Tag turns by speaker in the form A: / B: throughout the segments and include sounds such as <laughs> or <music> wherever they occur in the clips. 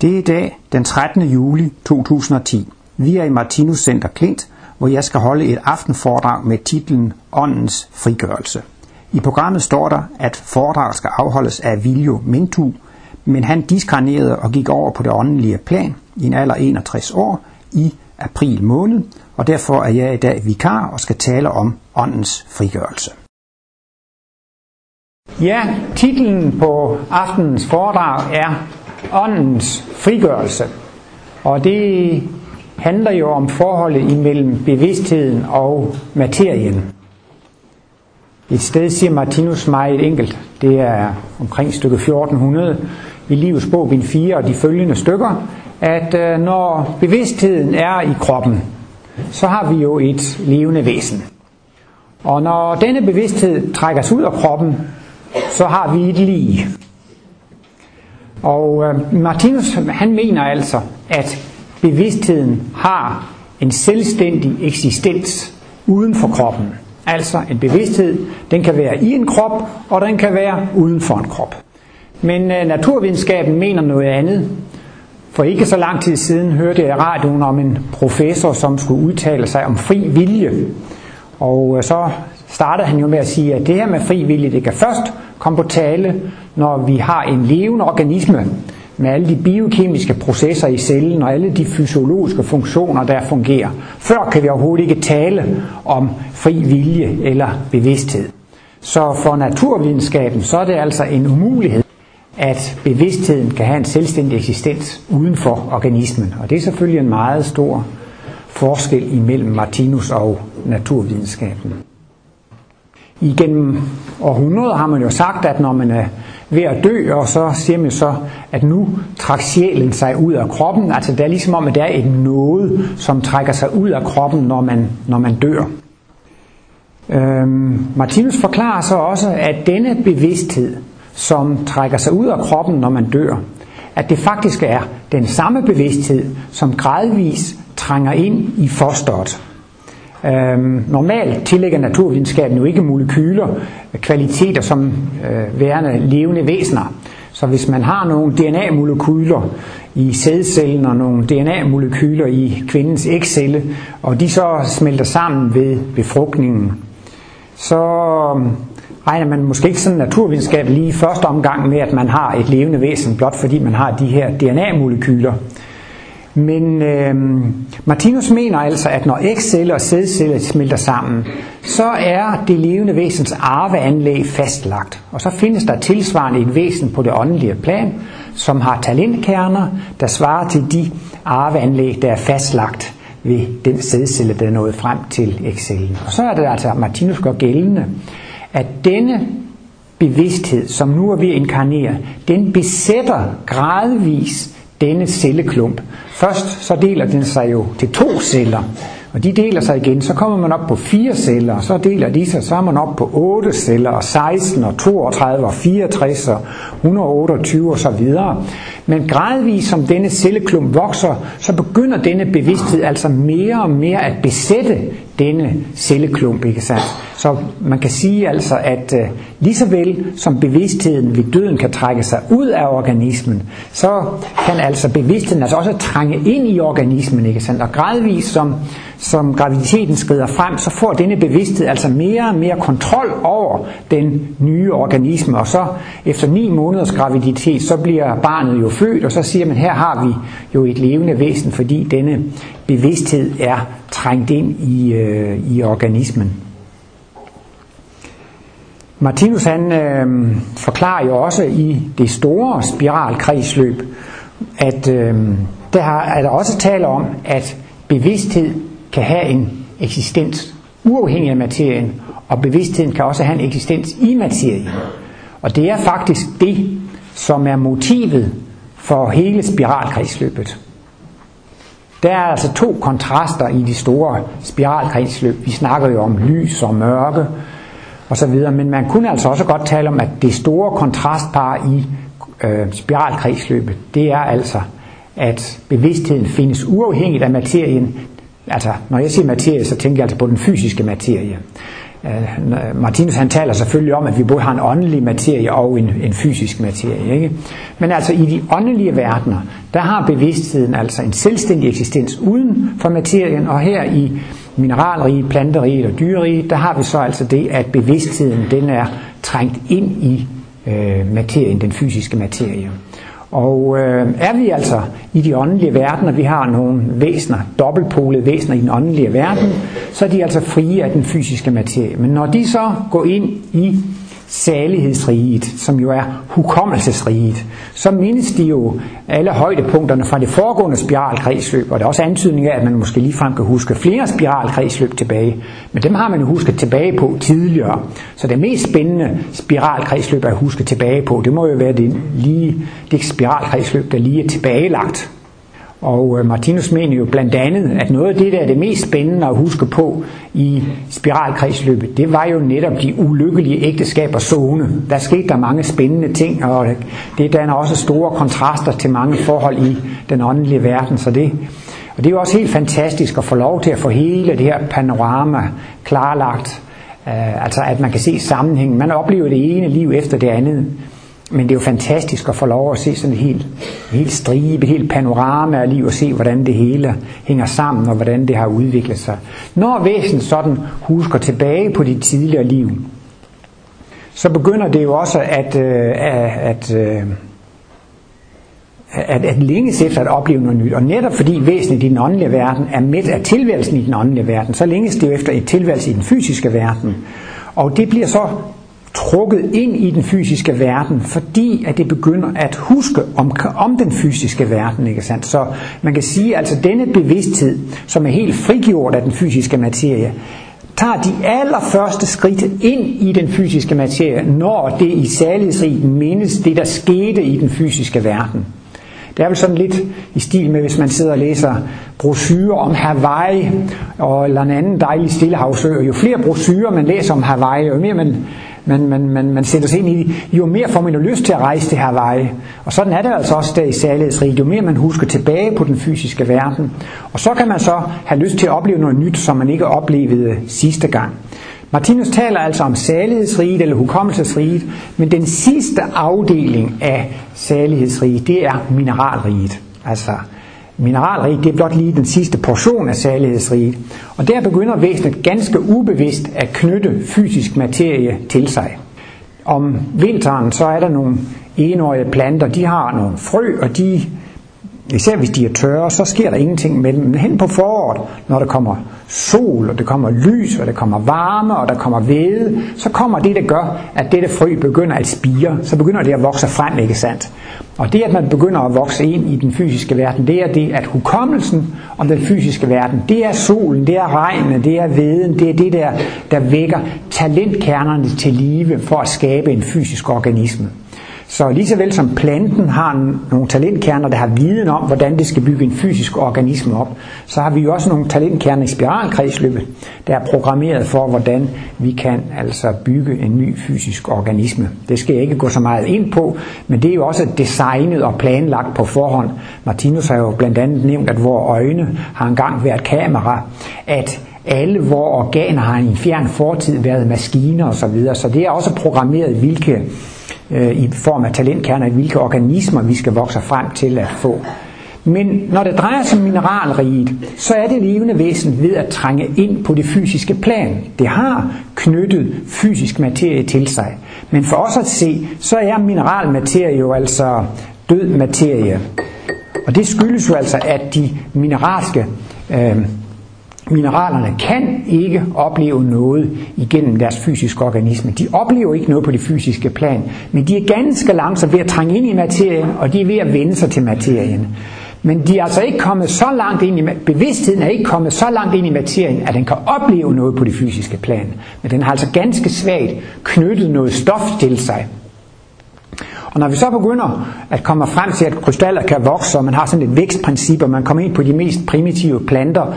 A: Det er i dag den 13. juli 2010. Vi er i Martinus Center Klint, hvor jeg skal holde et aftenforedrag med titlen Åndens frigørelse. I programmet står der, at foredraget skal afholdes af Viljo Mintu, men han diskarnerede og gik over på det åndelige plan i en alder 61 år i april måned, og derfor er jeg i dag vikar og skal tale om åndens frigørelse. Ja, titlen på aftenens foredrag er Åndens frigørelse. Og det handler jo om forholdet imellem bevidstheden og materien. Et sted siger Martinus meget enkelt, det er omkring stykke 1400 i livets bog, bind 4 og de følgende stykker, at øh, når bevidstheden er i kroppen, så har vi jo et levende væsen. Og når denne bevidsthed trækkes ud af kroppen, så har vi et lige. Og øh, Martinus han mener altså, at bevidstheden har en selvstændig eksistens uden for kroppen. Altså en bevidsthed, den kan være i en krop, og den kan være uden for en krop. Men øh, naturvidenskaben mener noget andet. For ikke så lang tid siden hørte jeg i radioen om en professor, som skulle udtale sig om fri vilje. Og øh, så startede han jo med at sige, at det her med fri vilje, det kan først komme på tale, når vi har en levende organisme med alle de biokemiske processer i cellen og alle de fysiologiske funktioner, der fungerer. Før kan vi overhovedet ikke tale om fri vilje eller bevidsthed. Så for naturvidenskaben, så er det altså en umulighed, at bevidstheden kan have en selvstændig eksistens uden for organismen. Og det er selvfølgelig en meget stor forskel imellem Martinus og naturvidenskaben. Igennem århundreder har man jo sagt, at når man er ved at dø, og så siger man så, at nu trækker sjælen sig ud af kroppen. Altså det er ligesom om, at det er et noget, som trækker sig ud af kroppen, når man, når man dør. Øhm, Martinus forklarer så også, at denne bevidsthed, som trækker sig ud af kroppen, når man dør, at det faktisk er den samme bevidsthed, som gradvis trænger ind i fosteret. Øhm, normalt tillægger naturvidenskaben jo ikke molekyler kvaliteter som øh, værende levende væsener. Så hvis man har nogle DNA-molekyler i sædcellen og nogle DNA-molekyler i kvindens ægcelle, og de så smelter sammen ved befrugtningen, så øhm, regner man måske ikke sådan naturvidenskab lige i første omgang med, at man har et levende væsen, blot fordi man har de her DNA-molekyler. Men øh, Martinus mener altså, at når ægceller og sædceller smelter sammen, så er det levende væsens arveanlæg fastlagt. Og så findes der tilsvarende et væsen på det åndelige plan, som har talentkerner, der svarer til de arveanlæg, der er fastlagt ved den sædcelle, der er nået frem til ægcellen. Og så er det altså, at Martinus gør gældende, at denne bevidsthed, som nu er ved at inkarnere, den besætter gradvist denne celleklump. Først så deler den sig jo til to celler, og de deler sig igen, så kommer man op på fire celler, og så deler de sig, så er man op på 8 celler, og 16, og 32, og 64, og 128 og så videre. Men gradvist som denne celleklump vokser, så begynder denne bevidsthed altså mere og mere at besætte denne celleklump, ikke sandt? Så man kan sige altså, at uh, lige så vel som bevidstheden ved døden kan trække sig ud af organismen, så kan altså bevidstheden altså også trænge ind i organismen, ikke sandt? Og gradvist som, som graviditeten skrider frem, så får denne bevidsthed altså mere og mere kontrol over den nye organisme, og så efter ni måneders graviditet, så bliver barnet jo født, og så siger man, her har vi jo et levende væsen, fordi denne bevidsthed er trængt ind i, øh, i organismen. Martinus han øh, forklarer jo også i det store spiralkredsløb, at øh, der er der også tale om, at bevidsthed kan have en eksistens uafhængig af materien, og bevidstheden kan også have en eksistens i materien. Og det er faktisk det, som er motivet for hele spiralkredsløbet. Der er altså to kontraster i de store spiralkredsløb. Vi snakker jo om lys og mørke og så videre, men man kunne altså også godt tale om, at det store kontrastpar i øh, spiralkredsløbet, det er altså, at bevidstheden findes uafhængigt af materien. Altså, når jeg siger materie, så tænker jeg altså på den fysiske materie. Øh, Martinus han taler selvfølgelig om, at vi både har en åndelig materie og en, en fysisk materie. Ikke? Men altså i de åndelige verdener, der har bevidstheden altså en selvstændig eksistens uden for materien, og her i mineralrige, planterige og dyrerige, der har vi så altså det, at bevidstheden den er trængt ind i øh, materien, den fysiske materie. Og øh, er vi altså i de åndelige verdener, vi har nogle væsener, dobbeltpolede væsener i den åndelige verden, så er de altså frie af den fysiske materie. Men når de så går ind i salighedsriget, som jo er hukommelsesriget, så mindes de jo alle højdepunkterne fra det foregående spiralkredsløb, og der er også antydning af, at man måske ligefrem kan huske flere spiralkredsløb tilbage, men dem har man jo husket tilbage på tidligere. Så det mest spændende spiralkredsløb at huske tilbage på, det må jo være det, lige, det spiralkredsløb, der lige er tilbagelagt og øh, Martinus mener jo blandt andet, at noget af det, der er det mest spændende at huske på i spiralkredsløbet, det var jo netop de ulykkelige ægteskaber zone. Der skete der mange spændende ting, og det danner også store kontraster til mange forhold i den åndelige verden. Så det, og det er jo også helt fantastisk at få lov til at få hele det her panorama klarlagt. Uh, altså at man kan se sammenhængen. Man oplever det ene liv efter det andet. Men det er jo fantastisk at få lov at se sådan et helt, helt stribe, et helt panorama af liv og se, hvordan det hele hænger sammen og hvordan det har udviklet sig. Når væsen sådan husker tilbage på de tidligere liv, så begynder det jo også at, øh, at, øh, at, at længes efter at opleve noget nyt. Og netop fordi væsenet i den åndelige verden er midt af tilværelsen i den åndelige verden, så længes det jo efter et tilværelse i den fysiske verden. Og det bliver så trukket ind i den fysiske verden, fordi at det begynder at huske om, om den fysiske verden. Ikke sandt? Så man kan sige, at altså denne bevidsthed, som er helt frigjort af den fysiske materie, tager de allerførste skridt ind i den fysiske materie, når det i særlighedsrigt mindes det, der skete i den fysiske verden. Det er vel sådan lidt i stil med, hvis man sidder og læser brosyrer om Hawaii og eller en anden dejlig stillehavsø. Jo flere brosyrer man læser om Hawaii, jo mere man man, man, man, man sætter sig ind i det, jo mere får man jo lyst til at rejse det her veje. Og sådan er det altså også der i særlighedsrig. Jo mere man husker tilbage på den fysiske verden. Og så kan man så have lyst til at opleve noget nyt, som man ikke oplevede sidste gang. Martinus taler altså om salighedsriget eller hukommelsesriget, men den sidste afdeling af salighedsriget, det er mineralriget. Altså mineralrig, det er blot lige den sidste portion af særlighedsriget. Og der begynder væsenet ganske ubevidst at knytte fysisk materie til sig. Om vinteren så er der nogle enårige planter, de har nogle frø, og de især hvis de er tørre, så sker der ingenting med dem. Men hen på foråret, når der kommer sol, og der kommer lys, og der kommer varme, og der kommer væde, så kommer det, der gør, at dette frø begynder at spire. Så begynder det at vokse frem, ikke sandt? Og det, at man begynder at vokse ind i den fysiske verden, det er det, at hukommelsen om den fysiske verden, det er solen, det er regnen, det er veden, det er det der, der vækker talentkernerne til live for at skabe en fysisk organisme. Så lige så vel som planten har nogle talentkerner, der har viden om, hvordan det skal bygge en fysisk organisme op, så har vi jo også nogle talentkerner i spiralkredsløbet, der er programmeret for, hvordan vi kan altså bygge en ny fysisk organisme. Det skal jeg ikke gå så meget ind på, men det er jo også designet og planlagt på forhånd. Martinus har jo blandt andet nævnt, at vores øjne har engang været kamera, at alle vores organer har i en fjern fortid været maskiner osv., så, videre. så det er også programmeret, hvilke øh, i form af talentkerner, hvilke organismer vi skal vokse frem til at få. Men når det drejer sig om mineralriget, så er det levende væsen ved at trænge ind på det fysiske plan. Det har knyttet fysisk materie til sig. Men for os at se, så er mineralmaterie jo altså død materie. Og det skyldes jo altså, at de mineralske øh, Mineralerne kan ikke opleve noget igennem deres fysiske organisme. De oplever ikke noget på det fysiske plan, men de er ganske langsomt ved at trænge ind i materien, og de er ved at vende sig til materien. Men de er altså ikke kommet så langt ind i, bevidstheden er ikke kommet så langt ind i materien, at den kan opleve noget på det fysiske plan. Men den har altså ganske svagt knyttet noget stof til sig. Og når vi så begynder at komme frem til, at krystaller kan vokse, og man har sådan et vækstprincip, og man kommer ind på de mest primitive planter,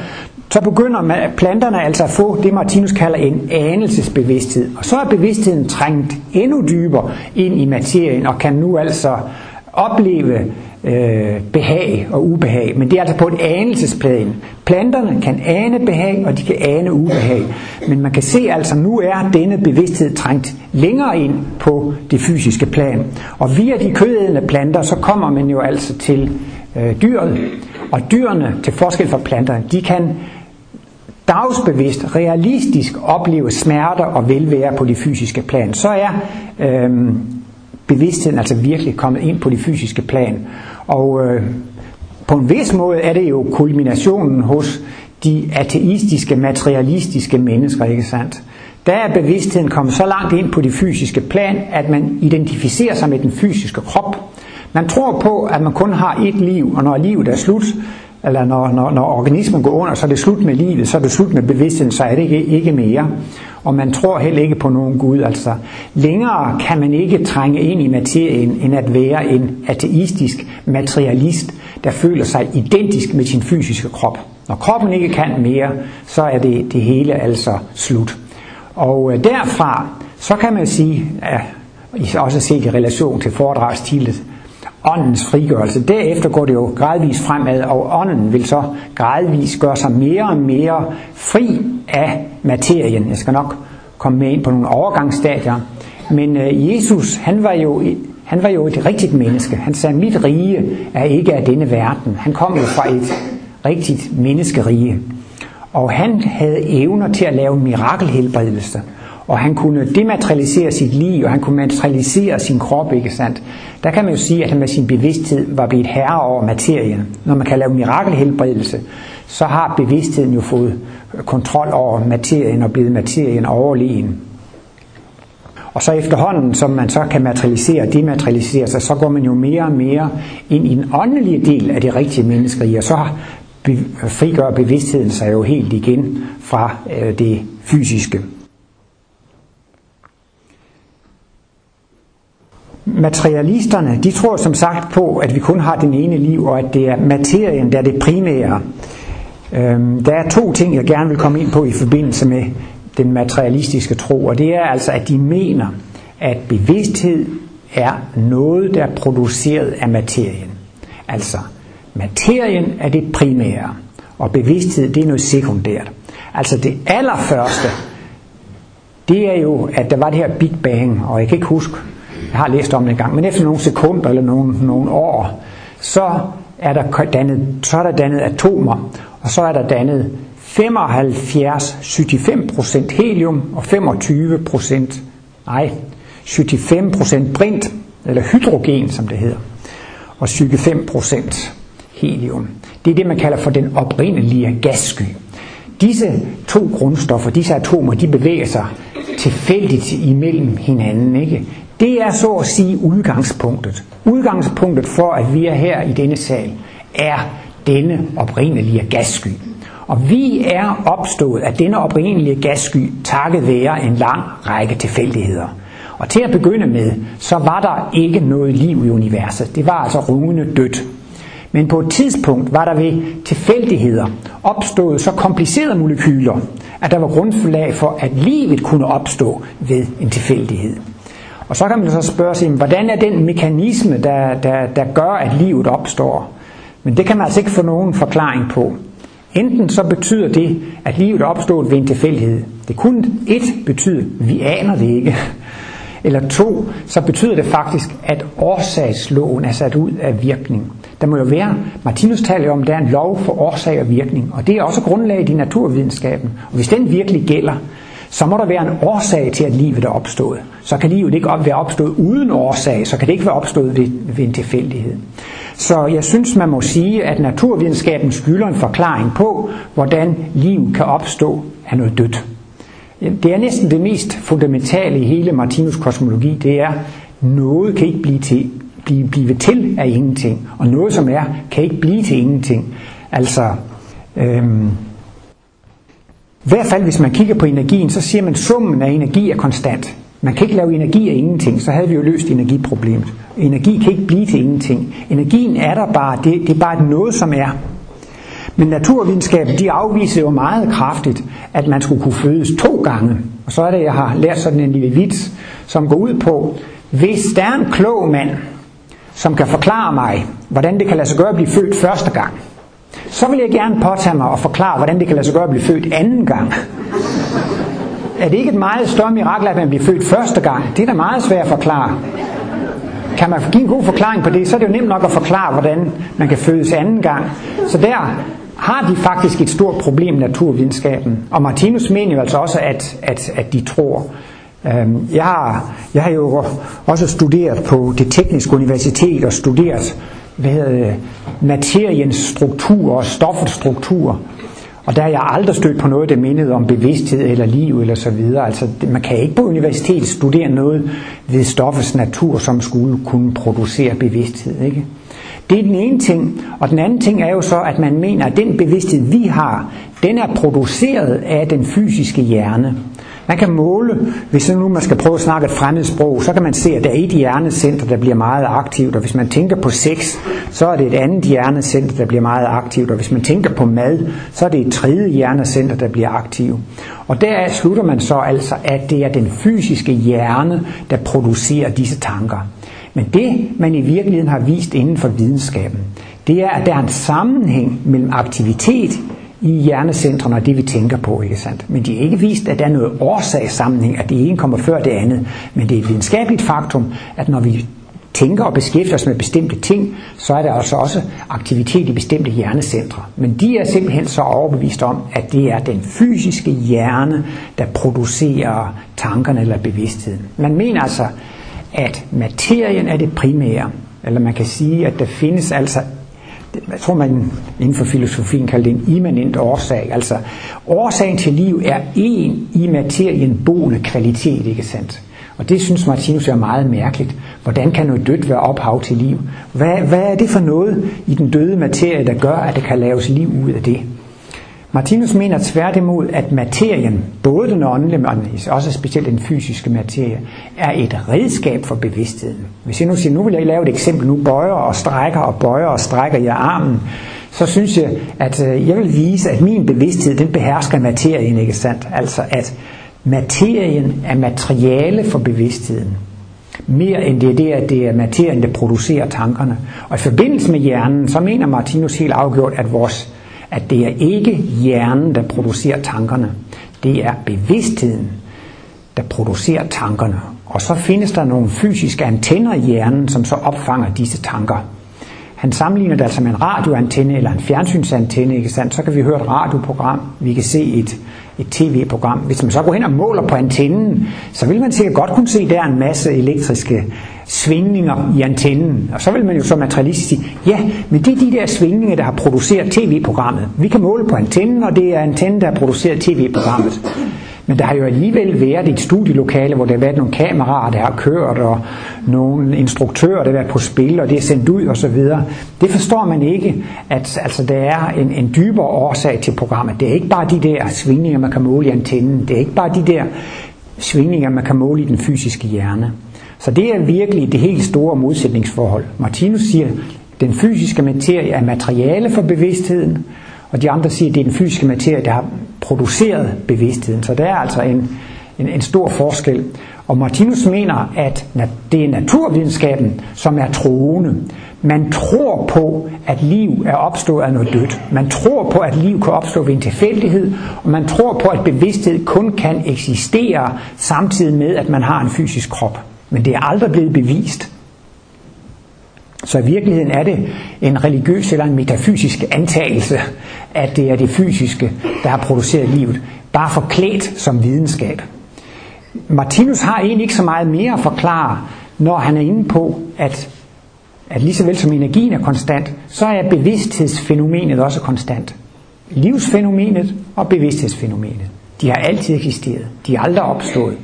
A: så begynder man, planterne altså at få det, Martinus kalder en anelsesbevidsthed. Og så er bevidstheden trængt endnu dybere ind i materien, og kan nu altså opleve øh, behag og ubehag, men det er altså på et anelsesplan. Planterne kan ane behag, og de kan ane ubehag. Men man kan se altså, nu er denne bevidsthed trængt længere ind på det fysiske plan. Og via de kødædende planter, så kommer man jo altså til øh, dyret. Og dyrene, til forskel fra planterne, de kan dagsbevidst, realistisk opleve smerter og velvære på det fysiske plan. Så er øh, bevidstheden altså virkelig kommet ind på det fysiske plan. Og øh, på en vis måde er det jo kulminationen hos de ateistiske, materialistiske mennesker, ikke sandt? Der er bevidstheden kommet så langt ind på det fysiske plan, at man identificerer sig med den fysiske krop. Man tror på, at man kun har et liv, og når livet er slut, eller når, når, når organismen går under, så er det slut med livet, så er det slut med bevidstheden, så er det ikke, ikke mere. Og man tror heller ikke på nogen Gud. Altså, længere kan man ikke trænge ind i materien, end at være en ateistisk materialist, der føler sig identisk med sin fysiske krop. Når kroppen ikke kan mere, så er det, det hele altså slut. Og øh, derfra, så kan man sige, at, øh, også set i relation til foredragstilet, åndens frigørelse. Derefter går det jo gradvist fremad, og ånden vil så gradvist gøre sig mere og mere fri af materien. Jeg skal nok komme med ind på nogle overgangsstadier. Men øh, Jesus, han var jo han var jo et rigtigt menneske. Han sagde, mit rige er ikke af denne verden. Han kom jo fra et rigtigt menneskerige. Og han havde evner til at lave mirakelhelbredelse og han kunne dematerialisere sit liv, og han kunne materialisere sin krop, ikke sandt? Der kan man jo sige, at han med sin bevidsthed var blevet herre over materien. Når man kan lave mirakelhelbredelse, så har bevidstheden jo fået kontrol over materien og blevet materien overlegen. Og så efterhånden, som man så kan materialisere og dematerialisere sig, så går man jo mere og mere ind i den åndelige del af det rigtige menneske, og så frigør bevidstheden sig jo helt igen fra øh, det fysiske. Materialisterne, de tror som sagt på, at vi kun har den ene liv, og at det er materien, der er det primære. Øhm, der er to ting, jeg gerne vil komme ind på i forbindelse med den materialistiske tro, og det er altså, at de mener, at bevidsthed er noget, der er produceret af materien. Altså, materien er det primære, og bevidsthed det er noget sekundært. Altså det allerførste, det er jo, at der var det her Big Bang, og jeg kan ikke huske, jeg har læst om det en gang, men efter nogle sekunder eller nogle, nogle år, så er, der dannet, så er der dannet atomer, og så er der dannet 75-75% helium og 25% nej, 75% brint, eller hydrogen som det hedder, og 75% helium. Det er det, man kalder for den oprindelige gassky. Disse to grundstoffer, disse atomer, de bevæger sig tilfældigt imellem hinanden. Ikke? Det er så at sige udgangspunktet. Udgangspunktet for, at vi er her i denne sal, er denne oprindelige gassky. Og vi er opstået af denne oprindelige gassky takket være en lang række tilfældigheder. Og til at begynde med, så var der ikke noget liv i universet. Det var altså rungende dødt. Men på et tidspunkt var der ved tilfældigheder opstået så komplicerede molekyler, at der var grundlag for, at livet kunne opstå ved en tilfældighed. Og så kan man så spørge sig, hvordan er den mekanisme, der, der, der gør, at livet opstår? Men det kan man altså ikke få nogen forklaring på. Enten så betyder det, at livet er opstået ved en tilfældighed. Det kunne et betyde, vi aner det ikke. Eller to, så betyder det faktisk, at årsagsloven er sat ud af virkning. Der må jo være, Martinus taler om, at der er en lov for årsag og virkning, og det er også grundlaget i naturvidenskaben. Og hvis den virkelig gælder, så må der være en årsag til, at livet er opstået. Så kan livet ikke være opstået uden årsag, så kan det ikke være opstået ved, ved en tilfældighed. Så jeg synes, man må sige, at naturvidenskaben skylder en forklaring på, hvordan liv kan opstå af noget dødt. Det er næsten det mest fundamentale i hele Martinus kosmologi, det er, noget kan ikke blive til, blive, blive til af ingenting, og noget som er, kan ikke blive til ingenting. Altså, øhm, i hvert fald hvis man kigger på energien, så siger man, at summen af energi er konstant. Man kan ikke lave energi af ingenting, så havde vi jo løst energiproblemet. Energi kan ikke blive til ingenting. Energien er der bare, det, det er bare noget, som er. Men naturvidenskaben, de afviser jo meget kraftigt, at man skulle kunne fødes to gange. Og så er det, jeg har lært sådan en lille vits, som går ud på, hvis der er en klog mand, som kan forklare mig, hvordan det kan lade sig gøre at blive født første gang, så vil jeg gerne påtage mig og forklare, hvordan det kan lade sig gøre at blive født anden gang. Er det ikke et meget større mirakel, at man bliver født første gang? Det er da meget svært at forklare. Kan man give en god forklaring på det, så er det jo nemt nok at forklare, hvordan man kan fødes anden gang. Så der har de faktisk et stort problem, naturvidenskaben. Og Martinus mener jo altså også, at, at, at de tror. Øhm, jeg har, jeg har jo også studeret på det tekniske universitet og studeret hvad hedder det, materiens struktur og stoffets struktur. Og der har jeg aldrig stødt på noget, der mindede om bevidsthed eller liv eller så videre. Altså, man kan ikke på universitetet studere noget ved stoffets natur, som skulle kunne producere bevidsthed. Ikke? Det er den ene ting. Og den anden ting er jo så, at man mener, at den bevidsthed, vi har, den er produceret af den fysiske hjerne. Man kan måle, hvis nu man skal prøve at snakke et fremmed sprog, så kan man se, at der er et hjernecenter, der bliver meget aktivt, og hvis man tænker på sex, så er det et andet hjernecenter, der bliver meget aktivt, og hvis man tænker på mad, så er det et tredje hjernecenter, der bliver aktivt. Og der slutter man så altså, at det er den fysiske hjerne, der producerer disse tanker. Men det, man i virkeligheden har vist inden for videnskaben, det er, at der er en sammenhæng mellem aktivitet i hjernecentrene og det, vi tænker på. Ikke sandt? Men de har ikke vist, at der er noget årsagssammenhæng, at det ene kommer før det andet. Men det er et videnskabeligt faktum, at når vi tænker og beskæftiger os med bestemte ting, så er der altså også aktivitet i bestemte hjernecentre. Men de er simpelthen så overbevist om, at det er den fysiske hjerne, der producerer tankerne eller bevidstheden. Man mener altså, at materien er det primære. Eller man kan sige, at der findes altså jeg tror man inden for filosofien kalder det en immanent årsag. Altså årsagen til liv er en i materien boende kvalitet, ikke sandt? Og det synes Martinus er meget mærkeligt. Hvordan kan noget dødt være ophav til liv? Hvad, hvad er det for noget i den døde materie, der gør, at det kan laves liv ud af det? Martinus mener tværtimod, at materien, både den åndelige, men også specielt den fysiske materie, er et redskab for bevidstheden. Hvis jeg nu siger, nu vil jeg lave et eksempel, nu bøjer og strækker og bøjer og strækker jeg armen, så synes jeg, at øh, jeg vil vise, at min bevidsthed, den behersker materien, ikke sandt? Altså, at materien er materiale for bevidstheden. Mere end det er det, at det er materien, der producerer tankerne. Og i forbindelse med hjernen, så mener Martinus helt afgjort, at vores at det er ikke hjernen, der producerer tankerne. Det er bevidstheden, der producerer tankerne. Og så findes der nogle fysiske antenner i hjernen, som så opfanger disse tanker. Han sammenligner det altså med en radioantenne eller en fjernsynsantenne, ikke sandt? Så kan vi høre et radioprogram, vi kan se et, et tv-program. Hvis man så går hen og måler på antennen, så vil man sikkert godt kunne se, der er en masse elektriske svingninger i antennen. Og så vil man jo så materialistisk sige, ja, men det er de der svingninger, der har produceret tv-programmet. Vi kan måle på antennen, og det er antennen, der har produceret tv-programmet. Men der har jo alligevel været et studielokale, hvor der har været nogle kameraer, der har kørt, og nogle instruktører, der har været på spil, og det er sendt ud osv. Det forstår man ikke, at altså, der er en, en dybere årsag til programmet. Det er ikke bare de der svingninger, man kan måle i antennen. Det er ikke bare de der svingninger, man kan måle i den fysiske hjerne. Så det er virkelig det helt store modsætningsforhold. Martinus siger, at den fysiske materie er materiale for bevidstheden, og de andre siger, at det er den fysiske materie, der har produceret bevidstheden. Så der er altså en, en, en stor forskel. Og Martinus mener, at det er naturvidenskaben, som er troende. Man tror på, at liv er opstået af noget dødt. Man tror på, at liv kan opstå ved en tilfældighed, og man tror på, at bevidsthed kun kan eksistere samtidig med, at man har en fysisk krop. Men det er aldrig blevet bevist. Så i virkeligheden er det en religiøs eller en metafysisk antagelse, at det er det fysiske, der har produceret livet, bare forklædt som videnskab. Martinus har egentlig ikke så meget mere at forklare, når han er inde på, at, at lige så vel som energien er konstant, så er bevidsthedsfænomenet også konstant. Livsfænomenet og bevidsthedsfænomenet. De har altid eksisteret. De er aldrig opstået.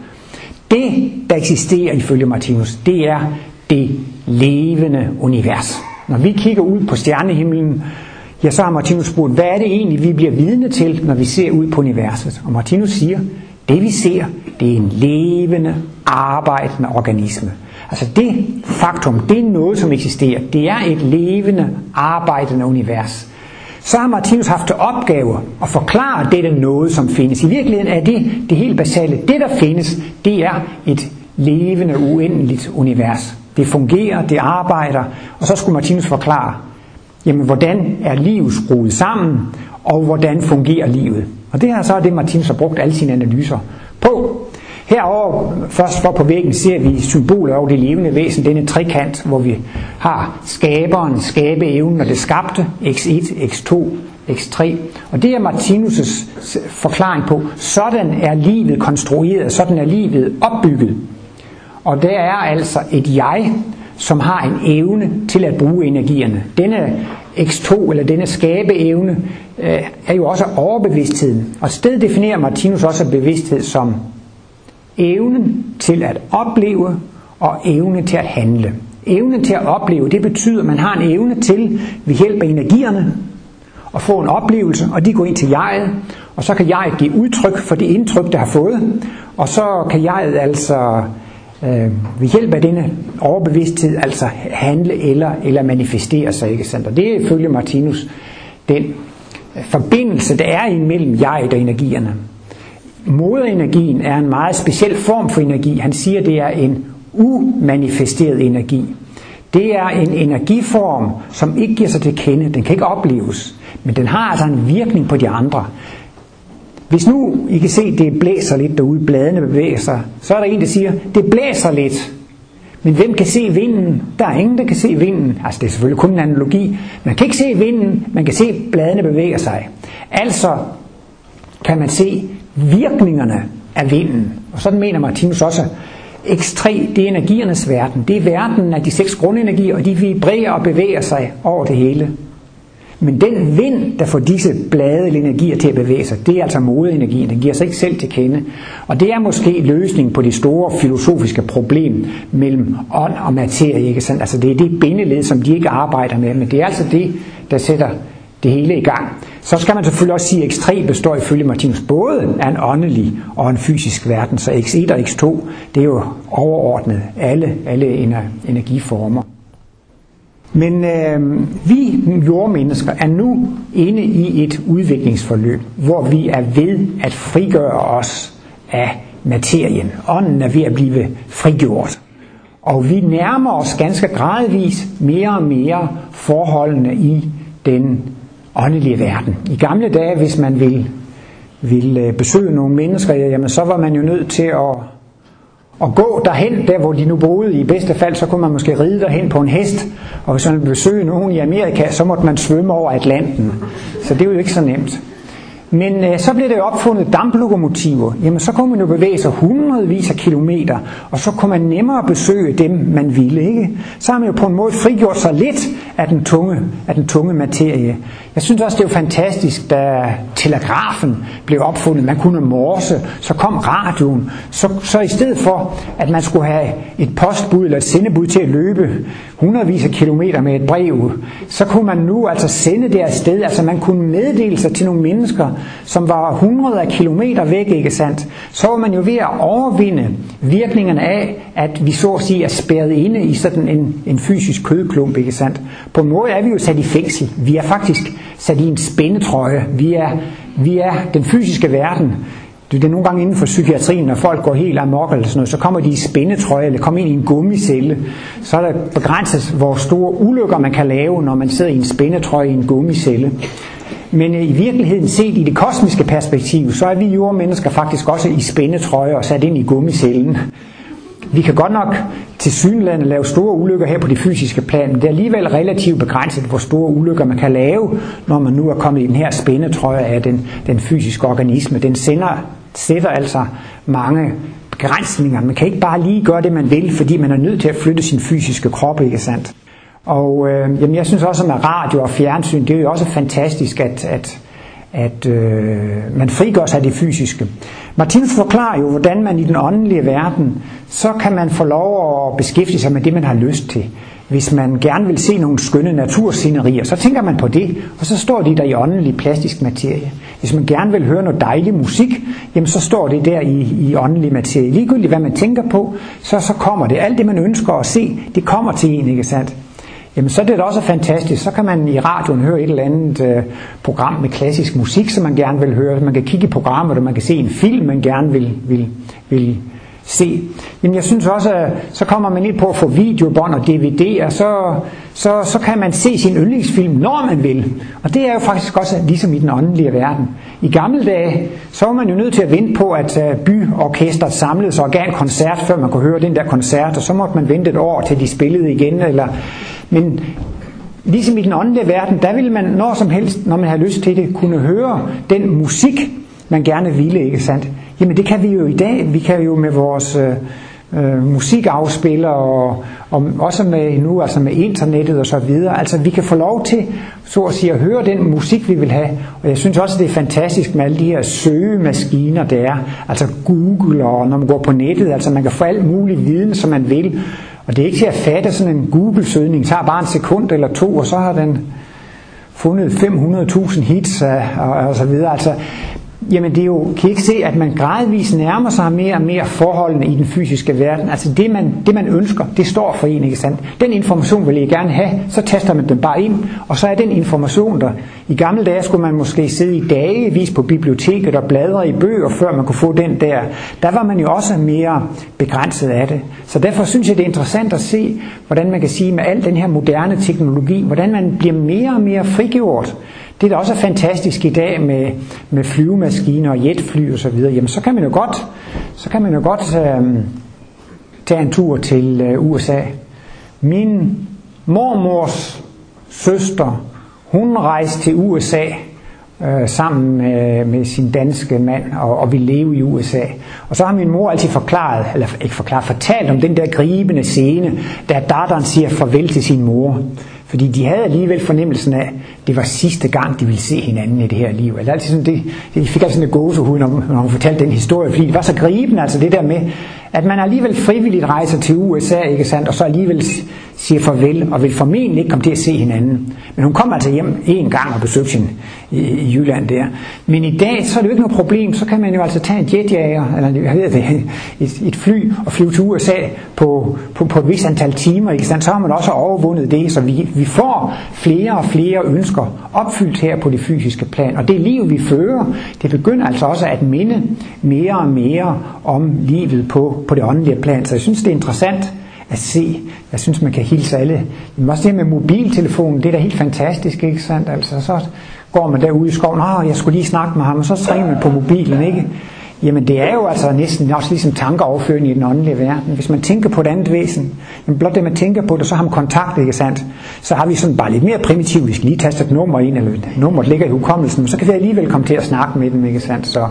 A: Det, der eksisterer ifølge Martinus, det er det levende univers. Når vi kigger ud på stjernehimlen, ja, så har Martinus spurgt, hvad er det egentlig, vi bliver vidne til, når vi ser ud på universet? Og Martinus siger, det vi ser, det er en levende, arbejdende organisme. Altså det faktum, det er noget, som eksisterer. Det er et levende, arbejdende univers. Så har Martinus haft til opgave at forklare dette noget, som findes. I virkeligheden er det det helt basale. Det, der findes, det er et levende, uendeligt univers det fungerer, det arbejder, og så skulle Martinus forklare, jamen hvordan er livet skruet sammen, og hvordan fungerer livet. Og det her så er det, Martinus har brugt alle sine analyser på. Herover først for på væggen ser vi symboler over det levende væsen, denne trekant, hvor vi har skaberen, skabeevnen og det skabte, x1, x2, x3. Og det er Martinus' forklaring på, sådan er livet konstrueret, sådan er livet opbygget. Og der er altså et jeg, som har en evne til at bruge energierne. Denne X2, eller denne skabeevne, øh, er jo også overbevidstheden. Og sted definerer Martinus også bevidsthed som evnen til at opleve og evne til at handle. Evne til at opleve, det betyder, at man har en evne til ved hjælp af energierne at få en oplevelse, og de går ind til jeget, og så kan jeget give udtryk for det indtryk, der har fået, og så kan jeget altså øh, ved hjælp af denne overbevidsthed altså handle eller, eller manifestere sig. Ikke sandt? Og det er ifølge Martinus den forbindelse, der er imellem jeget og energierne. Moderenergien er en meget speciel form for energi. Han siger, det er en umanifesteret energi. Det er en energiform, som ikke giver sig til kende. Den kan ikke opleves, men den har altså en virkning på de andre. Hvis nu I kan se, det blæser lidt derude, bladene bevæger sig, så er der en, der siger, det blæser lidt. Men hvem kan se vinden? Der er ingen, der kan se vinden. Altså det er selvfølgelig kun en analogi. Man kan ikke se vinden, man kan se, bladene bevæger sig. Altså kan man se virkningerne af vinden. Og sådan mener Martinus også, X3, det er energiernes verden. Det er verden af de seks grundenergier, og de vibrerer og bevæger sig over det hele. Men den vind, der får disse blade eller energier til at bevæge sig, det er altså modeenergien. Den giver sig ikke selv til kende. Og det er måske løsningen på det store filosofiske problem mellem ånd og materie. Ikke sandt? Altså det er det bindeled, som de ikke arbejder med, men det er altså det, der sætter det hele i gang. Så skal man selvfølgelig også sige, at X3 består ifølge Martinus både af en åndelig og en fysisk verden. Så X1 e og X2, det er jo overordnet alle, alle energiformer. Men øh, vi jordmennesker er nu inde i et udviklingsforløb, hvor vi er ved at frigøre os af materien. Ånden er ved at blive frigjort. Og vi nærmer os ganske gradvis mere og mere forholdene i den åndelige verden. I gamle dage, hvis man ville, ville besøge nogle mennesker, jamen så var man jo nødt til at, og gå derhen, der hvor de nu boede. I bedste fald, så kunne man måske ride derhen på en hest, og hvis man ville besøge nogen i Amerika, så måtte man svømme over Atlanten. Så det er jo ikke så nemt. Men øh, så blev der jo opfundet damplokomotiver. Jamen så kunne man jo bevæge sig hundredvis af kilometer, og så kunne man nemmere besøge dem, man ville. Ikke? Så har man jo på en måde frigjort sig lidt af den tunge, af den tunge materie. Jeg synes også, det er fantastisk, da telegrafen blev opfundet. Man kunne morse, så kom radioen. Så, så i stedet for, at man skulle have et postbud eller et sendebud til at løbe hundredvis af kilometer med et brev, så kunne man nu altså sende det afsted. Altså man kunne meddele sig til nogle mennesker, som var hundrede af kilometer væk, ikke sandt? Så var man jo ved at overvinde virkningerne af, at vi så at sige er spærret inde i sådan en, en fysisk kødklump, ikke sandt? På en måde er vi jo sat i fængsel. Vi er faktisk sat i en spændetrøje. Vi er, vi er den fysiske verden. Det er nogle gange inden for psykiatrien, når folk går helt amok eller sådan noget, så kommer de i spændetrøje eller kommer ind i en gummicelle. Så er der begrænset, hvor store ulykker man kan lave, når man sidder i en spændetrøje i en gummicelle. Men øh, i virkeligheden set i det kosmiske perspektiv, så er vi jordmennesker faktisk også i spændetrøje og sat ind i gummicellen. Vi kan godt nok til synlande lave store ulykker her på det fysiske plan, men det er alligevel relativt begrænset, hvor store ulykker man kan lave, når man nu er kommet i den her spændetrøje af den, den fysiske organisme. Den sender, sætter altså mange begrænsninger. Man kan ikke bare lige gøre det, man vil, fordi man er nødt til at flytte sin fysiske krop, ikke sandt? Og øh, jamen, jeg synes også, at radio og fjernsyn, det er jo også fantastisk, at, at, at øh, man frigør sig af det fysiske. Martinus forklarer jo, hvordan man i den åndelige verden, så kan man få lov at beskæftige sig med det, man har lyst til. Hvis man gerne vil se nogle skønne naturscenerier, så tænker man på det, og så står det der i åndelig plastisk materie. Hvis man gerne vil høre noget dejlig musik, jamen så står det der i, i åndelig materie. Ligegyldigt hvad man tænker på, så, så kommer det. Alt det man ønsker at se, det kommer til en, ikke sandt? Jamen så er det da også fantastisk. Så kan man i radioen høre et eller andet øh, program med klassisk musik, som man gerne vil høre. Man kan kigge i programmet, og man kan se en film, man gerne vil, vil, vil se. Jamen jeg synes også, at så kommer man ind på at få videobånd og DVD'er, så, så, så kan man se sin yndlingsfilm, når man vil. Og det er jo faktisk også ligesom i den åndelige verden. I gamle dage, så var man jo nødt til at vente på, at øh, byorkestret samledes og gav en koncert, før man kunne høre den der koncert, og så måtte man vente et år til de spillede igen. Eller, men ligesom i den åndelige verden, der ville man når som helst, når man har lyst til det, kunne høre den musik, man gerne ville, ikke sandt? Jamen det kan vi jo i dag. Vi kan jo med vores øh, øh, musikafspiller og, og også med nu altså med internettet og så videre. Altså vi kan få lov til så at sige at høre den musik vi vil have. Og jeg synes også det er fantastisk med alle de her søgemaskiner der er. Altså Google og når man går på nettet, altså man kan få alt mulig viden som man vil. Og det er ikke til at fatte sådan en Google-søgning. Tager bare en sekund eller to, og så har den fundet 500.000 hits øh, og, og så videre. Altså, Jamen det er jo, kan I ikke se, at man gradvist nærmer sig mere og mere forholdene i den fysiske verden. Altså det man, det man ønsker, det står for en, ikke sandt? Den information vil I gerne have, så taster man den bare ind, og så er den information der. I gamle dage skulle man måske sidde i dagevis på biblioteket og bladre i bøger, før man kunne få den der. Der var man jo også mere begrænset af det. Så derfor synes jeg, det er interessant at se, hvordan man kan sige med al den her moderne teknologi, hvordan man bliver mere og mere frigjort det, der også er fantastisk i dag med, med flyvemaskiner og jetfly og så videre, jamen så kan man jo godt, så kan man jo godt øh, tage en tur til øh, USA. Min mormors søster, hun rejste til USA øh, sammen med, med sin danske mand og, og vi leve i USA. Og så har min mor altid forklaret, eller ikke forklaret, fortalt om den der gribende scene, da datteren siger farvel til sin mor. Fordi de havde alligevel fornemmelsen af, at det var sidste gang, de ville se hinanden i det her liv. Altså, altid sådan det, de fik altså sådan en gåsehud, når, når hun fortalte den historie, fordi det var så gribende, altså det der med, at man alligevel frivilligt rejser til USA, ikke sandt, og så alligevel siger farvel, og vil formentlig ikke komme til at se hinanden. Men hun kom altså hjem en gang og besøgte sin i, i Jylland der. Men i dag, så er det jo ikke noget problem, så kan man jo altså tage en jetjager, eller jeg ved det, <laughs> et, et fly, og flyve til USA på, på, på et vis antal timer, ikke så har man også overvundet det, så vi, vi får flere og flere ønsker opfyldt her på det fysiske plan. Og det liv, vi fører, det begynder altså også at minde mere og mere om livet på, på det åndelige plan. Så jeg synes, det er interessant at se. Jeg synes, man kan hilse alle. Men også det med mobiltelefonen, det er da helt fantastisk, ikke sandt? Altså, så går man derude i skoven, og jeg skulle lige snakke med ham, og så ringer man på mobilen, ikke? Jamen det er jo altså næsten også ligesom tankeoverføring i den åndelige verden. Hvis man tænker på et andet væsen, men blot det man tænker på det, så har man kontakt, ikke sandt? Så har vi sådan bare lidt mere primitivt, vi skal lige taste et nummer ind, eller nummeret ligger i hukommelsen, men så kan vi alligevel komme til at snakke med dem, ikke sandt? Så,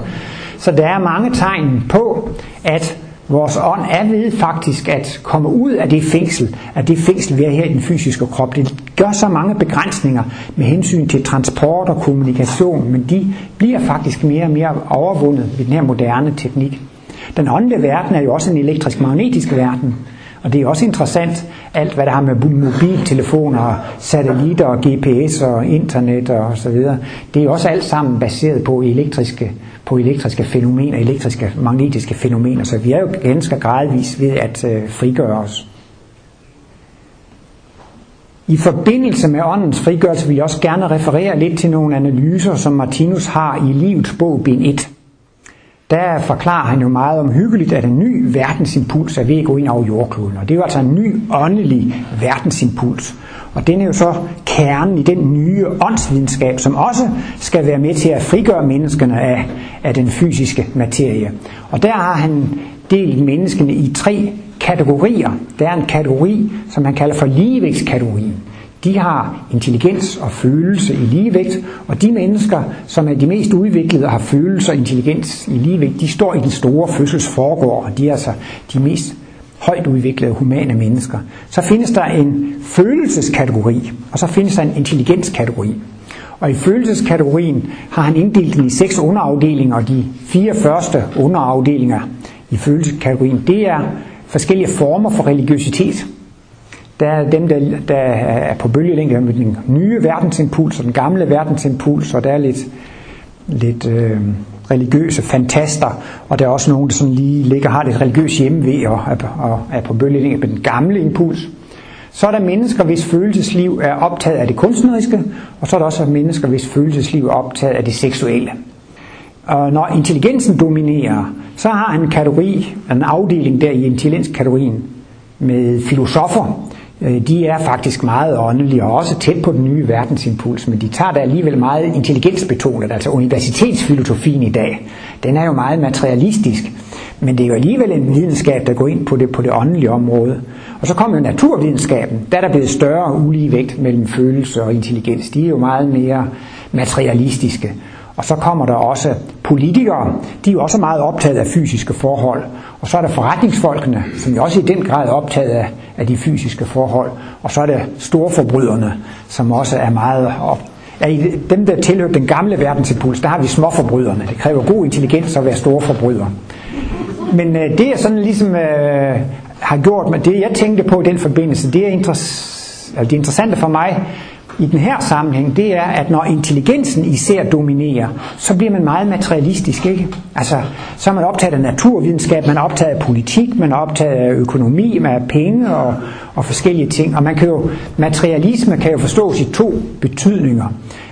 A: så der er mange tegn på, at Vores ånd er ved faktisk at komme ud af det fængsel, af det fængsel, vi er her i den fysiske krop. Det gør så mange begrænsninger med hensyn til transport og kommunikation, men de bliver faktisk mere og mere overvundet ved den her moderne teknik. Den åndelige verden er jo også en elektrisk-magnetisk verden, og det er også interessant, alt hvad der har med mobiltelefoner, satellitter og GPS og internet og så videre. Det er også alt sammen baseret på elektriske på elektriske fænomener, elektriske magnetiske fænomener, så vi er jo ganske gradvis ved at øh, frigøre os. I forbindelse med åndens frigørelse vil jeg også gerne referere lidt til nogle analyser, som Martinus har i Livets bog, bind 1. Der forklarer han jo meget om hyggeligt, at en ny verdensimpuls er ved at gå ind over jordkloden. Og det er jo altså en ny åndelig verdensimpuls. Og den er jo så kernen i den nye åndsvidenskab, som også skal være med til at frigøre menneskene af, af den fysiske materie. Og der har han delt menneskene i tre kategorier. Der er en kategori, som han kalder for ligevægtskategorien. De har intelligens og følelse i ligevægt, og de mennesker, som er de mest udviklede og har følelse og intelligens i ligevægt, de står i den store fødselsforgård, og de er altså de mest højt udviklede humane mennesker. Så findes der en følelseskategori, og så findes der en intelligenskategori. Og i følelseskategorien har han inddelt den i seks underafdelinger, og de fire første underafdelinger i følelseskategorien, det er forskellige former for religiøsitet. Der er dem, der, der er på bølgelængde med den nye verdensimpuls og den gamle verdensimpuls, og der er lidt, lidt øh, religiøse fantaster, og der er også nogen, der sådan lige ligger har lidt religiøs hjemme og, og er på bølgelængde med den gamle impuls. Så er der mennesker, hvis følelsesliv er optaget af det kunstneriske, og så er der også mennesker, hvis følelsesliv er optaget af det seksuelle. Og når intelligensen dominerer, så har han en kategori, en afdeling der i intelligenskategorien med filosofer. Øh, de er faktisk meget åndelige og også tæt på den nye verdensimpuls, men de tager da alligevel meget intelligensbetonet, altså universitetsfilosofien i dag. Den er jo meget materialistisk, men det er jo alligevel en videnskab, der går ind på det, på det åndelige område. Og så kommer jo naturvidenskaben, der er der blevet større uligevægt mellem følelse og intelligens. De er jo meget mere materialistiske. Og så kommer der også politikere, de er jo også meget optaget af fysiske forhold. Og så er der forretningsfolkene, som jo også i den grad er optaget af, af de fysiske forhold. Og så er det storforbryderne, som også er meget op. Ja, dem, der tilhører den gamle verdensimpuls, der har vi småforbryderne. Det kræver god intelligens at være storforbryder. Men øh, det er sådan ligesom øh, har gjort men det jeg tænkte på i den forbindelse, det er interess- altså det interessante for mig, i den her sammenhæng, det er, at når intelligensen især dominerer, så bliver man meget materialistisk, ikke? Altså, så er man optaget af naturvidenskab, man er optaget af politik, man er optaget af økonomi, man er penge og, og forskellige ting. Og man kan jo, materialisme kan jo forstås i to betydninger.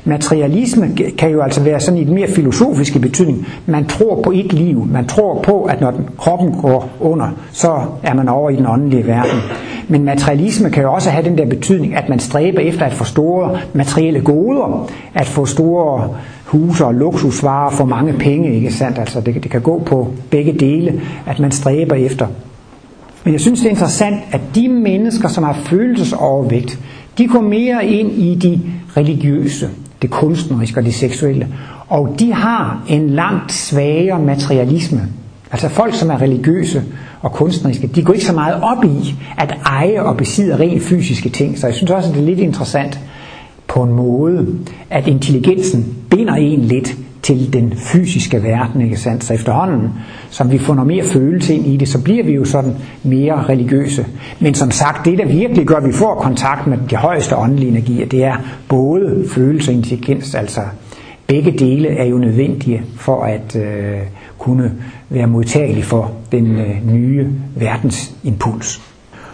A: Materialisme kan jo altså være sådan i den mere filosofiske betydning. Man tror på et liv. Man tror på, at når kroppen går under, så er man over i den åndelige verden. Men materialisme kan jo også have den der betydning, at man stræber efter at få store materielle goder, at få store huse og luksusvarer for mange penge, ikke sandt? Altså det, det kan gå på begge dele, at man stræber efter. Men jeg synes, det er interessant, at de mennesker, som har følelsesovervægt, de går mere ind i de religiøse, det kunstneriske og det seksuelle. Og de har en langt svagere materialisme. Altså folk, som er religiøse og kunstneriske, de går ikke så meget op i at eje og besidde rent fysiske ting. Så jeg synes også, at det er lidt interessant på en måde, at intelligensen binder en lidt til den fysiske verden, ikke sandt? Så efterhånden, som vi får noget mere følelse ind i det, så bliver vi jo sådan mere religiøse. Men som sagt, det der virkelig gør, at vi får kontakt med de højeste åndelige energier, det er både følelse og intelligens, altså begge dele er jo nødvendige for at øh, kunne være modtagelig for den øh, nye verdensimpuls.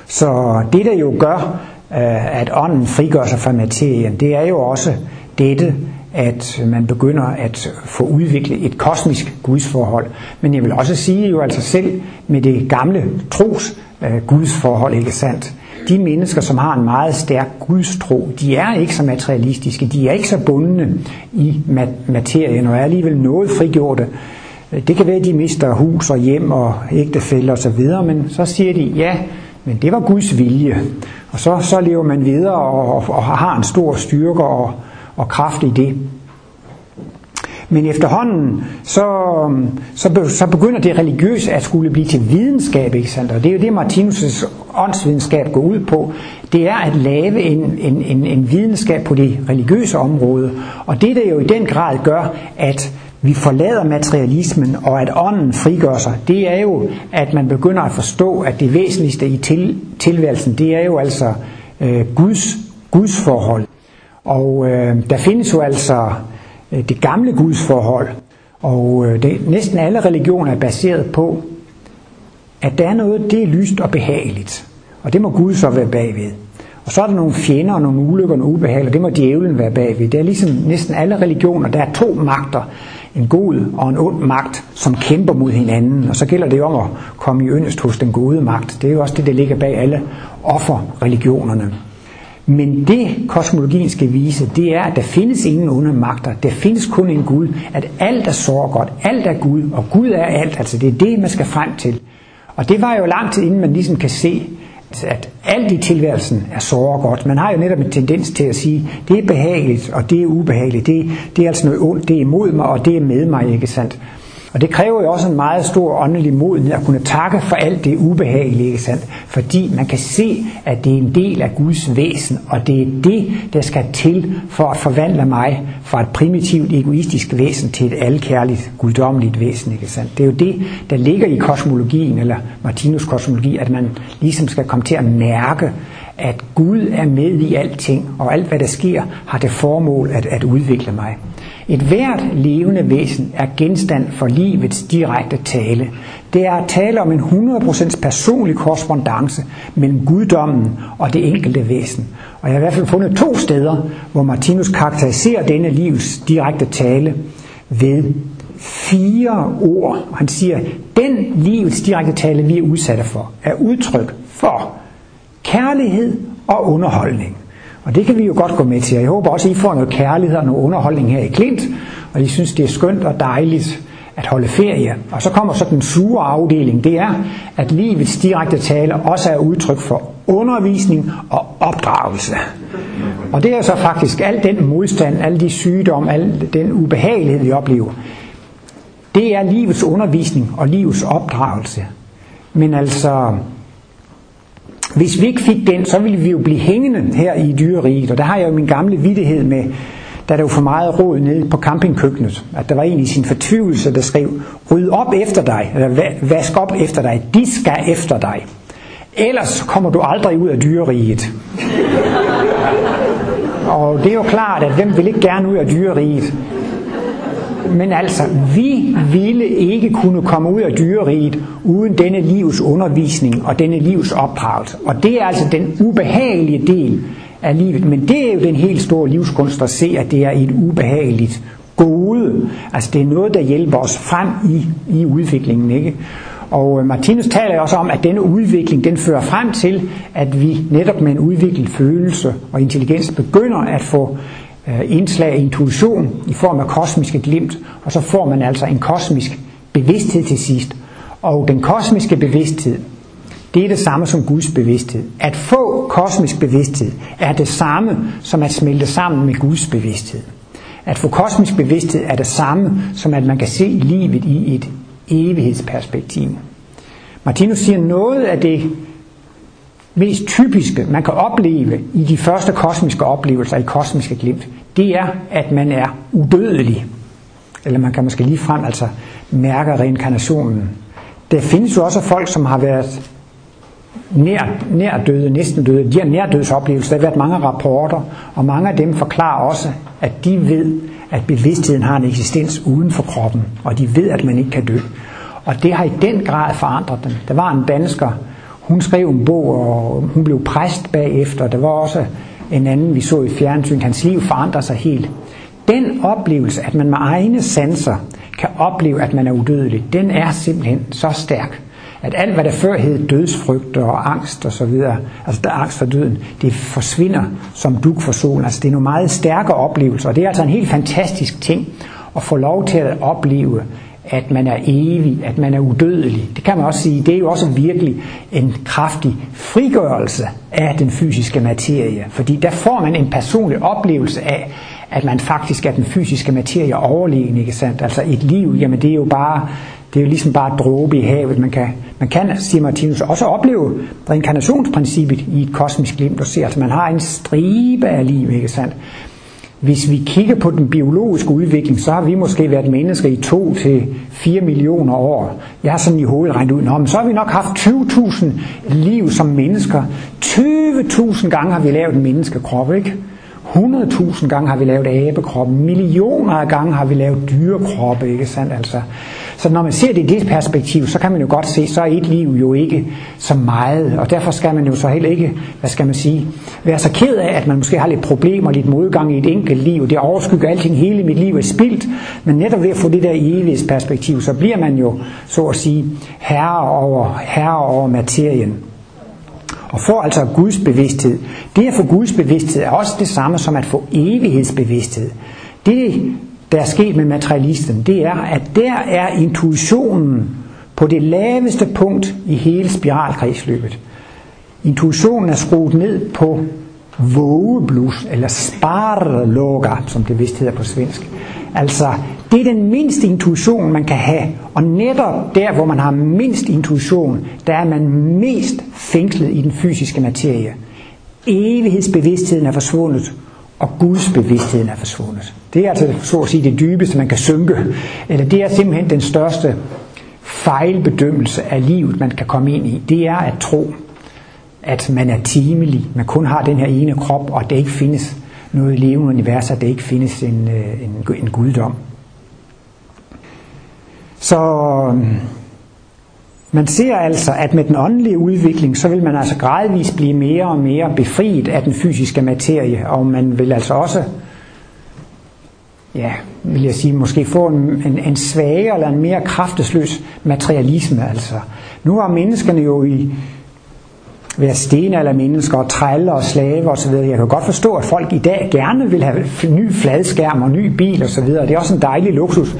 A: Så det der jo gør, øh, at ånden frigør sig fra materien, det er jo også dette, at man begynder at få udviklet et kosmisk gudsforhold. Men jeg vil også sige jo altså selv med det gamle tros øh, gudsforhold, ikke sandt? De mennesker, som har en meget stærk gudstro, de er ikke så materialistiske, de er ikke så bundne i materien, og er alligevel noget frigjorte. Det kan være, at de mister hus og hjem og ægtefælder osv., men så siger de, ja, men det var Guds vilje. Og så, så lever man videre og, og, og har en stor styrke og, og kraft i det. Men efterhånden, så, så, så begynder det religiøse at skulle blive til videnskab, ikke sandt? Og det er jo det, Martinus' åndsvidenskab går ud på. Det er at lave en, en, en, en videnskab på det religiøse område. Og det, der jo i den grad gør, at vi forlader materialismen, og at ånden frigør sig, det er jo, at man begynder at forstå, at det væsentligste i til, tilværelsen, det er jo altså øh, Guds, Guds forhold. Og øh, der findes jo altså øh, det gamle Guds forhold, og øh, det, næsten alle religioner er baseret på, at der er noget, det er lyst og behageligt. Og det må Gud så være bagved. Og så er der nogle fjender og nogle ulykker og nogle ubehag, og det må djævlen være bagved. Det er ligesom næsten alle religioner. Der er to magter. En god og en ond magt, som kæmper mod hinanden. Og så gælder det om at komme i yndest hos den gode magt. Det er jo også det, der ligger bag alle offerreligionerne. Men det kosmologien skal vise, det er, at der findes ingen onde magter. Der findes kun en Gud. At alt er så godt. Alt er Gud. Og Gud er alt. Altså det er det, man skal frem til. Og det var jo lang tid inden man ligesom kan se, at alt i tilværelsen er så godt. Man har jo netop en tendens til at sige, det er behageligt, og det er ubehageligt. Det, det er altså noget ondt, det er imod mig, og det er med mig, ikke sandt? Og det kræver jo også en meget stor åndelig modenhed at kunne takke for alt det ubehagelige, ikke sandt? Fordi man kan se, at det er en del af Guds væsen, og det er det, der skal til for at forvandle mig fra et primitivt egoistisk væsen til et alkærligt, guddommeligt væsen, ikke sandt? Det er jo det, der ligger i kosmologien, eller Martinus kosmologi, at man ligesom skal komme til at mærke, at Gud er med i alting, og alt hvad der sker, har det formål at, at udvikle mig. Et hvert levende væsen er genstand for livets direkte tale. Det er at tale om en 100% personlig korrespondence mellem guddommen og det enkelte væsen. Og jeg har i hvert fald fundet to steder, hvor Martinus karakteriserer denne livs direkte tale ved fire ord. Han siger, den livets direkte tale, vi er udsatte for, er udtryk for kærlighed og underholdning. Og det kan vi jo godt gå med til. Jeg håber også, at I får noget kærlighed og noget underholdning her i Klint, og I synes, det er skønt og dejligt at holde ferie. Og så kommer så den sure afdeling, det er, at livets direkte tale også er udtryk for undervisning og opdragelse. Og det er så faktisk al den modstand, alle de sygdomme, al den ubehagelighed, vi oplever. Det er livets undervisning og livets opdragelse. Men altså, hvis vi ikke fik den, så ville vi jo blive hængende her i dyreriget. Og der har jeg jo min gamle vidtighed med, da der var for meget råd nede på campingkøkkenet. At der var en i sin fortvivlelse, der skrev, ryd op efter dig, eller vask op efter dig, de skal efter dig. Ellers kommer du aldrig ud af dyreriget. Og det er jo klart, at hvem vil ikke gerne ud af dyreriget? Men altså, vi ville ikke kunne komme ud af dyreriget uden denne livs undervisning og denne livs opdragelse. Og det er altså den ubehagelige del af livet. Men det er jo den helt store livskunst at se, at det er et ubehageligt gode. Altså det er noget, der hjælper os frem i, i udviklingen. Ikke? Og øh, Martinus taler også om, at denne udvikling den fører frem til, at vi netop med en udviklet følelse og intelligens begynder at få Øh, indslag af intuition i form af kosmiske glimt, og så får man altså en kosmisk bevidsthed til sidst. Og den kosmiske bevidsthed, det er det samme som Guds bevidsthed. At få kosmisk bevidsthed er det samme som at smelte sammen med Guds bevidsthed. At få kosmisk bevidsthed er det samme som at man kan se livet i et evighedsperspektiv. Martinus siger noget af det mest typiske, man kan opleve i de første kosmiske oplevelser i kosmiske glimt, det er, at man er udødelig. Eller man kan måske lige frem altså mærke reinkarnationen. Der findes jo også folk, som har været nær, nær døde, næsten døde. De har nærdødsoplevelser. Der har været mange rapporter, og mange af dem forklarer også, at de ved, at bevidstheden har en eksistens uden for kroppen, og de ved, at man ikke kan dø. Og det har i den grad forandret dem. Der var en dansker, hun skrev en bog, og hun blev præst bagefter. Der var også en anden, vi så i fjernsyn. Hans liv forandrer sig helt. Den oplevelse, at man med egne sanser kan opleve, at man er udødelig, den er simpelthen så stærk, at alt, hvad der før hed dødsfrygt og angst og så videre, altså der angst for døden, det forsvinder som duk for solen. Altså det er nogle meget stærke oplevelser, og det er altså en helt fantastisk ting at få lov til at opleve, at man er evig, at man er udødelig. Det kan man også sige, det er jo også virkelig en kraftig frigørelse af den fysiske materie, fordi der får man en personlig oplevelse af, at man faktisk er den fysiske materie overlegen, ikke sandt? Altså et liv, jamen det er jo bare, det er jo ligesom bare dråbe i havet. Man kan, man kan, siger Martinus, også opleve reinkarnationsprincippet i et kosmisk glimt og se, altså man har en stribe af liv, ikke sandt? Hvis vi kigger på den biologiske udvikling, så har vi måske været mennesker i 2 til 4 millioner år. Jeg har sådan i hovedet regnet ud, Nå, men så har vi nok haft 20.000 liv som mennesker. 20.000 gange har vi lavet en menneskekrop, ikke? 100.000 gange har vi lavet abekroppe, millioner af gange har vi lavet dyrekroppe, ikke sandt altså. Så når man ser det i det perspektiv, så kan man jo godt se, så er et liv jo ikke så meget, og derfor skal man jo så heller ikke, hvad skal man sige, være så ked af, at man måske har lidt problemer, lidt modgang i et enkelt liv, det overskygger alting, hele mit liv er spildt, men netop ved at få det der evighedsperspektiv, så bliver man jo, så at sige, herre over, herre over materien og får altså Guds bevidsthed. Det at få Guds bevidsthed er også det samme som at få evighedsbevidsthed. Det, der er sket med materialisten, det er, at der er intuitionen på det laveste punkt i hele spiralkredsløbet. Intuitionen er skruet ned på vågeblus, eller sparloga, som det vist hedder på svensk. Altså, det er den mindste intuition, man kan have. Og netop der, hvor man har mindst intuition, der er man mest fængslet i den fysiske materie. Evighedsbevidstheden er forsvundet, og Guds bevidstheden er forsvundet. Det er altså så at sige det dybeste, man kan synke. Eller det er simpelthen den største fejlbedømmelse af livet, man kan komme ind i. Det er at tro, at man er timelig, man kun har den her ene krop, og det ikke findes noget levende univers, at det ikke findes en, øh, en, en guddom. Så man ser altså, at med den åndelige udvikling, så vil man altså gradvist blive mere og mere befriet af den fysiske materie, og man vil altså også ja, vil jeg sige, måske få en, en, en svagere eller en mere kraftesløs materialisme. Altså. Nu har menneskerne jo i være stenaldermennesker og trælle og slave osv. Jeg kan godt forstå, at folk i dag gerne vil have ny fladskærm og ny bil osv. Det er også en dejlig luksus.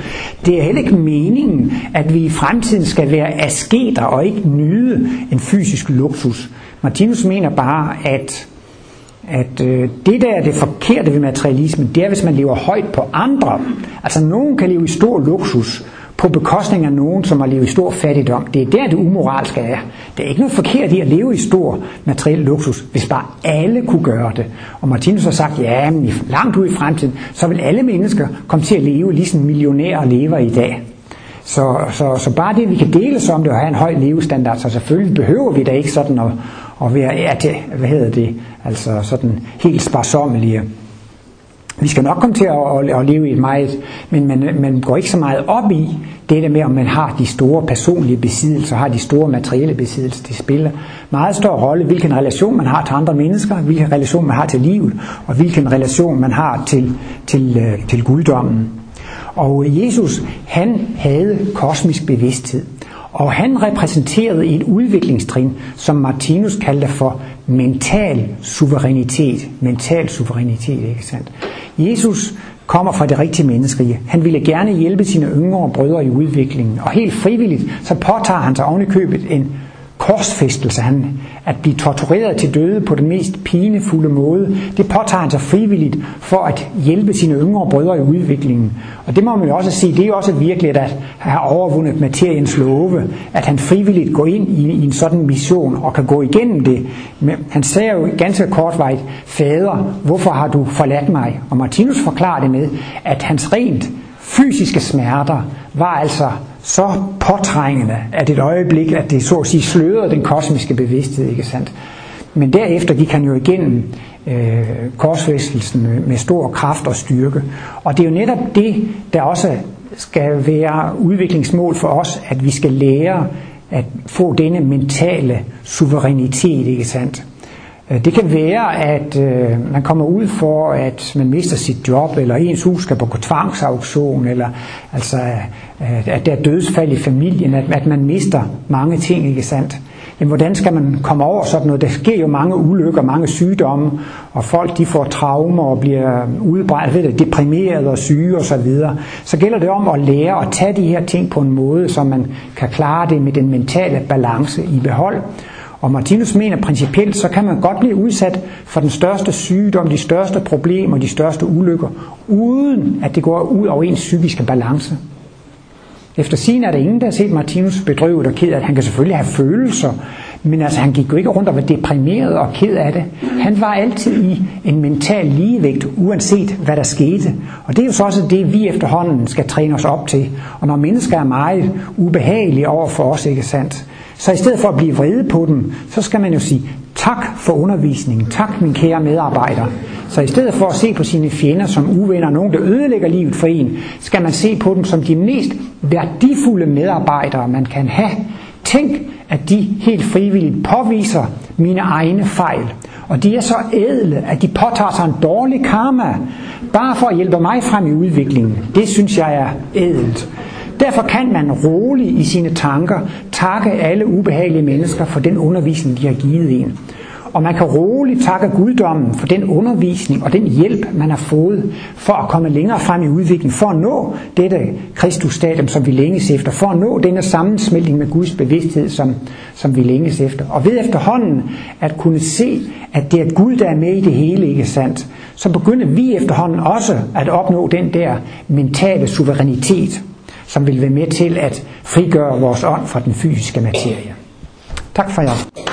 A: Det er heller ikke meningen, at vi i fremtiden skal være asketer og ikke nyde en fysisk luksus. Martinus mener bare, at at øh, det der er det forkerte ved materialismen, det er, hvis man lever højt på andre. Altså nogen kan leve i stor luksus, på bekostning af nogen, som har levet i stor fattigdom. Det er der, det umoralske er. Det er ikke noget forkert i at leve i stor materiel luksus, hvis bare alle kunne gøre det. Og Martinus har sagt, ja, men langt ud i fremtiden, så vil alle mennesker komme til at leve ligesom millionærer lever i dag. Så, så, så bare det, vi kan deles om det og have en høj levestandard, så selvfølgelig behøver vi da ikke sådan at, at være, ja, det, hvad hedder det, altså sådan helt sparsommelige. Vi skal nok komme til at, at, leve i et meget, men man, man går ikke så meget op i det der med, om man har de store personlige besiddelser, har de store materielle besiddelser. Det spiller meget stor rolle, hvilken relation man har til andre mennesker, hvilken relation man har til livet, og hvilken relation man har til, til, øh, til guddommen. Og Jesus, han havde kosmisk bevidsthed. Og han repræsenterede et udviklingstrin, som Martinus kaldte for mental suverænitet. Mental suverænitet, ikke sandt? Jesus kommer fra det rigtige menneskerige. Han ville gerne hjælpe sine yngre brødre i udviklingen, og helt frivilligt så påtager han sig ovenikøbet en korsfæstelse, han, at blive tortureret til døde på den mest pinefulde måde, det påtager han sig frivilligt for at hjælpe sine yngre brødre i udviklingen. Og det må man jo også sige, det er også virkelig at have overvundet materiens love, at han frivilligt går ind i, i en sådan mission og kan gå igennem det. Men han sagde jo ganske kortvejt, Fader, hvorfor har du forladt mig? Og Martinus forklarer det med, at hans rent fysiske smerter var altså så påtrængende, at et øjeblik, at det så at sige slørede den kosmiske bevidsthed, ikke sandt? Men derefter gik han jo igennem øh, korsfæstelsen med, med stor kraft og styrke. Og det er jo netop det, der også skal være udviklingsmål for os, at vi skal lære at få denne mentale suverænitet, ikke sandt? Øh, det kan være, at øh, man kommer ud for, at man mister sit job, eller ens hus skal på tvangsauktion, eller altså, øh, at der er dødsfald i familien, at, at man mister mange ting, ikke sandt? Jamen, hvordan skal man komme over sådan noget? Der sker jo mange ulykker, mange sygdomme, og folk de får traumer og bliver udbrændt, ved det, deprimeret og syge osv. Så, videre. så gælder det om at lære at tage de her ting på en måde, så man kan klare det med den mentale balance i behold. Og Martinus mener principielt, så kan man godt blive udsat for den største sygdom, de største problemer, de største ulykker, uden at det går ud over ens psykiske balance. Efter sin er der ingen, der har set Martinus bedrøvet og ked af det. Han kan selvfølgelig have følelser, men altså, han gik jo ikke rundt og var deprimeret og ked af det. Han var altid i en mental ligevægt, uanset hvad der skete. Og det er jo så også det, vi efterhånden skal træne os op til. Og når mennesker er meget ubehagelige over for os, ikke sandt, så i stedet for at blive vrede på dem, så skal man jo sige, tak for undervisningen, tak min kære medarbejder. Så i stedet for at se på sine fjender som uvenner, nogen der ødelægger livet for en, skal man se på dem som de mest værdifulde medarbejdere, man kan have. Tænk, at de helt frivilligt påviser mine egne fejl. Og de er så ædle, at de påtager sig en dårlig karma, bare for at hjælpe mig frem i udviklingen. Det synes jeg er ædelt. Derfor kan man roligt i sine tanker takke alle ubehagelige mennesker for den undervisning, de har givet en. Og man kan roligt takke guddommen for den undervisning og den hjælp, man har fået for at komme længere frem i udviklingen, for at nå dette Kristusstadium, som vi længes efter, for at nå denne sammensmeltning med Guds bevidsthed, som, som vi længes efter. Og ved efterhånden at kunne se, at det er Gud, der er med i det hele, ikke sandt, så begynder vi efterhånden også at opnå den der mentale suverænitet, som vil være med til at frigøre vores ånd fra den fysiske materie. Tak for jer.